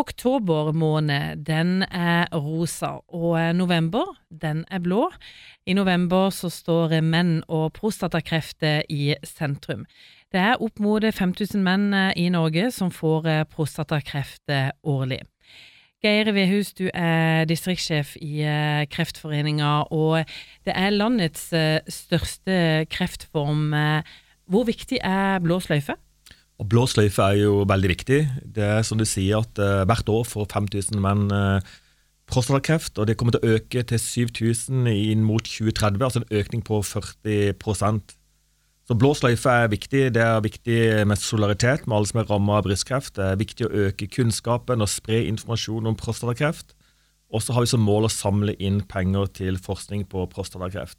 Oktober måned, den er rosa, og november, den er blå. I november så står menn og prostatakreft i sentrum. Det er opp mot 5000 menn i Norge som får prostatakreft årlig. Geir Vehus, du er distriktssjef i Kreftforeninga, og det er landets største kreftform. Hvor viktig er blå sløyfe? Og Blå sløyfe er jo veldig viktig. Det er som du sier at uh, Hvert år får 5000 menn uh, prostatakreft, og det kommer til å øke til 7000 inn mot 2030, altså en økning på 40% Så blå sløyfe er viktig. Det er viktig med solidaritet med alle som er rammet av brystkreft. Det er viktig å øke kunnskapen og spre informasjon om prostatakreft. Og så har vi som mål å samle inn penger til forskning på prostatakreft.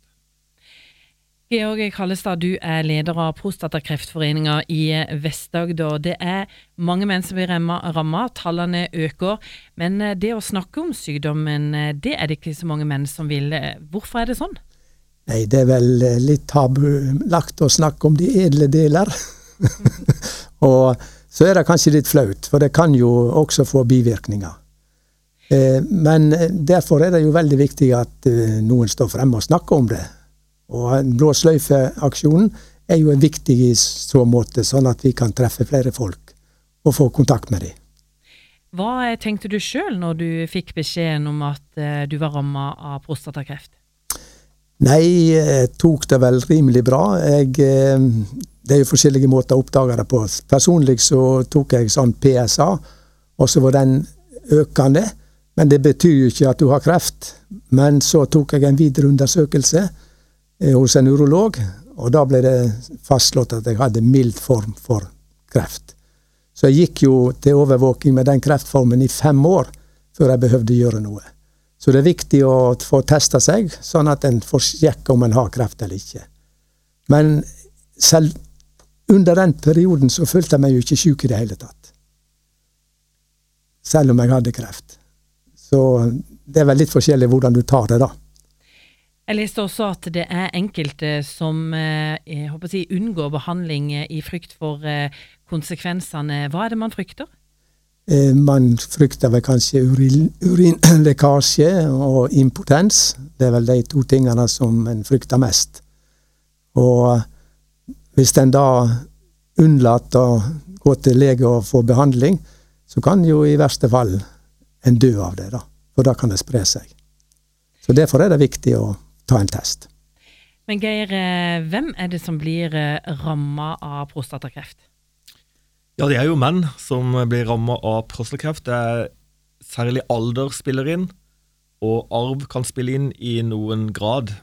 Georg Kallestad, du er leder av Prostatakreftforeninga i Vest-Agder. Det er mange menn som blir ramma, tallene øker. Men eh, det å snakke om sykdommen, eh, det er det ikke så mange menn som vil. Hvorfor er det sånn? Nei, det er vel eh, litt tabulagt å snakke om de edle deler. og så er det kanskje litt flaut, for det kan jo også få bivirkninger. Men derfor er det jo veldig viktig at noen står fremme og snakker om det. Og Blå sløyfe-aksjonen er jo viktig i så måte, sånn at vi kan treffe flere folk og få kontakt med dem. Hva tenkte du sjøl når du fikk beskjeden om at uh, du var ramma av prostatakreft? Nei, jeg tok det vel rimelig bra. Jeg, uh, det er jo forskjellige måter å oppdage det på. Personlig så tok jeg sånn PSA, og så var den økende. Men det betyr jo ikke at du har kreft. Men så tok jeg en videre undersøkelse Eh, hos en urolog, og da ble det fastslått at jeg hadde mild form for kreft. Så jeg gikk jo til overvåking med den kreftformen i fem år før jeg behøvde gjøre noe. Så det er viktig å få testa seg, sånn at en får sjekke om en har kreft eller ikke. Men selv under den perioden så følte jeg meg jo ikke syk i det hele tatt. Selv om jeg hadde kreft. Så det er vel litt forskjellig hvordan du tar det, da. Jeg leste også at det er enkelte som eh, jeg håper å si, unngår behandling eh, i frykt for eh, konsekvensene. Hva er det man frykter? Man frykter vel kanskje urin, urinlekkasje og impotens. Det er vel de to tingene som en frykter mest. Og hvis en da unnlater å gå til lege og få behandling, så kan jo i verste fall en dø av det, da. For da kan det spre seg. Så derfor er det viktig å ta en test. Men Geir, eh, hvem er det som blir eh, ramma av prostatakreft? Ja, det er jo menn som blir ramma av prostatakreft. Det er særlig alder spiller inn, og arv kan spille inn i noen grad.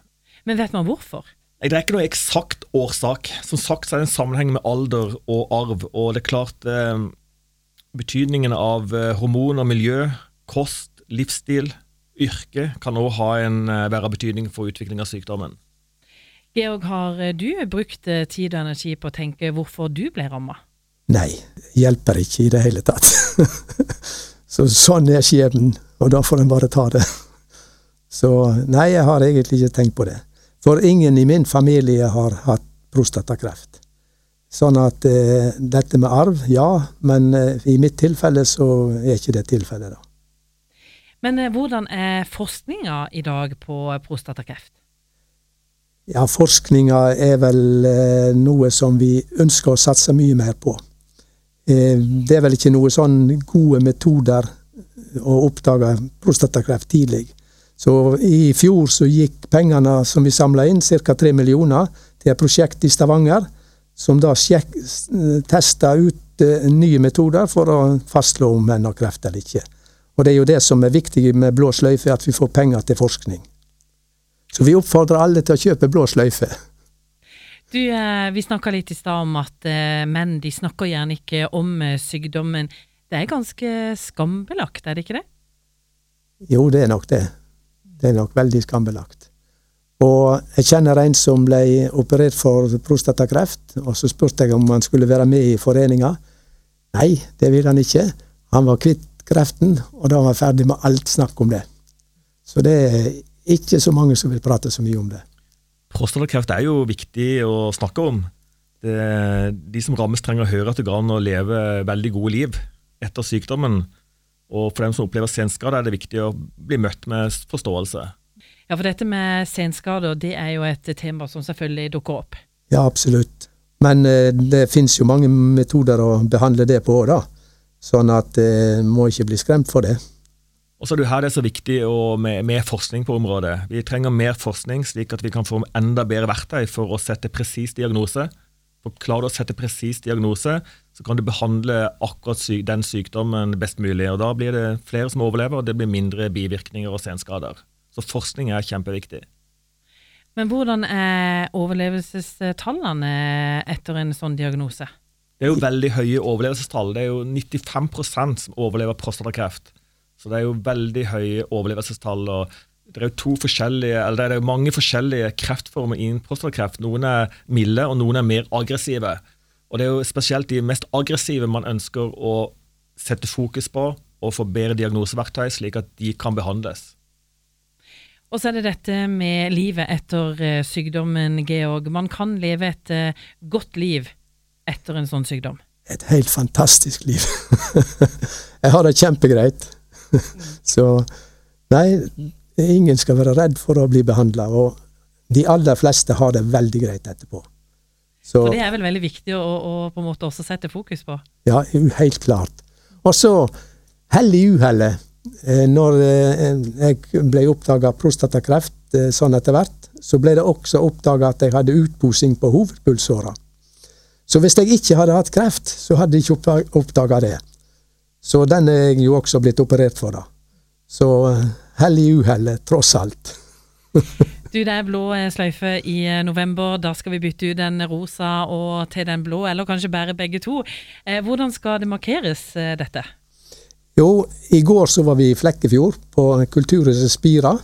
Men vet man hvorfor? Det er ikke noe eksakt årsak. Som sagt så er det en sammenheng med alder og arv. Og det er klart eh, betydningen av eh, hormoner, miljø, kost, livsstil yrke kan òg eh, være av betydning for utvikling av sykdommen. Georg, har eh, du brukt eh, tid og energi på å tenke hvorfor du ble ramma? Nei, hjelper ikke i det hele tatt. Så sånn er skjebnen, og da får en bare ta det. Så nei, jeg har egentlig ikke tenkt på det. For ingen i min familie har hatt prostatakreft. Sånn at eh, dette med arv, ja, men eh, i mitt tilfelle så er ikke det tilfellet, da. Men eh, hvordan er forskninga i dag på prostatakreft? Ja, forskninga er vel eh, noe som vi ønsker å satse mye mer på. Eh, det er vel ikke noe sånn gode metoder å oppdage prostatakreft tidlig. Så i fjor så gikk pengene som vi samla inn, ca. 3 millioner, til et prosjekt i Stavanger, som da testa ut nye metoder for å fastslå om en har kreft eller ikke. Og det er jo det som er viktig med blå sløyfe, at vi får penger til forskning. Så vi oppfordrer alle til å kjøpe blå sløyfe. Du, eh, Vi snakka litt i stad om at eh, menn de snakker gjerne ikke om eh, sykdommen. Det er ganske skambelagt, er det ikke det? Jo, det er nok det. Det er nok veldig skambelagt. Og jeg kjenner en som ble operert for prostatakreft, og så spurte jeg om han skulle være med i foreninga. Nei, det ville han ikke. Han var kvitt kreften, og da var jeg ferdig med alt snakk om det. Så det er ikke så mange som vil prate så mye om det. Prostatakreft er jo viktig å snakke om. Det, de som rammes, trenger å høre at det går an å leve veldig gode liv etter sykdommen. Og for dem som opplever senskade, er det viktig å bli møtt med forståelse. Ja, for dette med senskader, det er jo et tema som selvfølgelig dukker opp. Ja, absolutt. Men eh, det finnes jo mange metoder å behandle det på òg, da. Sånn at eh, må ikke bli skremt for det. Og så er det her det er så viktig med, med, forskning på området. Vi trenger mer forskning, slik at vi kan få enda bedre verktøy for å sette presis diagnose. For Klarer du å sette presis diagnose, så kan du behandle akkurat syk, den sykdommen best mulig. og Da blir det flere som overlever, og det blir mindre bivirkninger og senskader. Så forskning er kjempeviktig. Men hvordan er overlevelsestallene etter en sånn diagnose? Det er jo veldig høye overlevelsestall. Det er jo 95 som overlever prostatakreft. Så det er jo veldig høye overlevelsestall. og det er jo to forskjellige, eller det er jo mange forskjellige kreftformer innen prostatakreft. Noen er milde, og noen er mer aggressive. Og Det er jo spesielt de mest aggressive man ønsker å sette fokus på og få bedre diagnoseverktøy, slik at de kan behandles. Og så er det dette med livet etter eh, sykdommen, Georg. Man kan leve et eh, godt liv etter en sånn sykdom. Et helt fantastisk liv. jeg har det kjempegreit. Så nei, ingen skal være redd for å bli behandla. Og de aller fleste har det veldig greit etterpå. Så, for det er vel veldig viktig å, å, på en måte også sette fokus på? Ja, helt klart. Og så, hell i uhellet. Eh, når eh, jeg ble oppdaga prostatakreft eh, sånn etter hvert, så ble det også oppdaga at jeg hadde utposing på hovedpulsåra. Så hvis jeg ikke hadde hatt kreft, så hadde jeg ikke oppdaga det. Så den er jeg jo også blitt operert for, da. Så eh, hell i uhellet, tross alt. du, det er blå eh, sløyfe i eh, november. Da skal vi bytte ut den rosa og til den blå, eller kanskje bare begge to. Hvordan skal det markeres, dette? Jo, i går så var vi i Flekkefjord, på Kulturhuset Spira.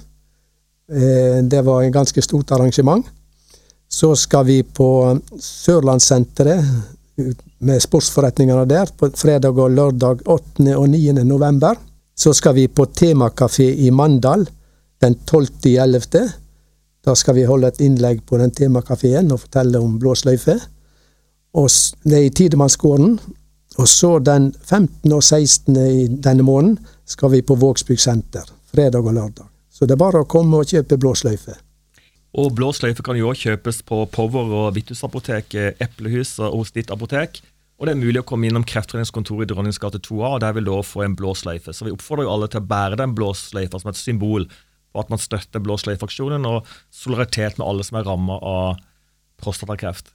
Det var et ganske stort arrangement. Så skal vi på Sørlandssenteret med sportsforretningene der på fredag og lørdag 8. og 9. november. Så skal vi på temakafé i Mandal den 12.11. Da skal vi holde et innlegg på den temakafeen og fortelle om blå sløyfe. Det er i Tidemannsgården. Og så den 15. og 16. i denne måneden skal vi på Vågsbygd senter. Fredag og lørdag. Så det er bare å komme og kjøpe blå sløyfe. Og blå sløyfe kan jo også kjøpes på Power og Vittusapoteket, Eplehuset og hos ditt apotek. Og det er mulig å komme innom Kreftforeningskontoret i Dronningens gate 2A, og der vil du også få en blå sløyfe. Så vi oppfordrer jo alle til å bære den blå sløyfa som et symbol på at man støtter blå sløyfe-aksjonen og solidaritet med alle som er ramma av prostatakreft.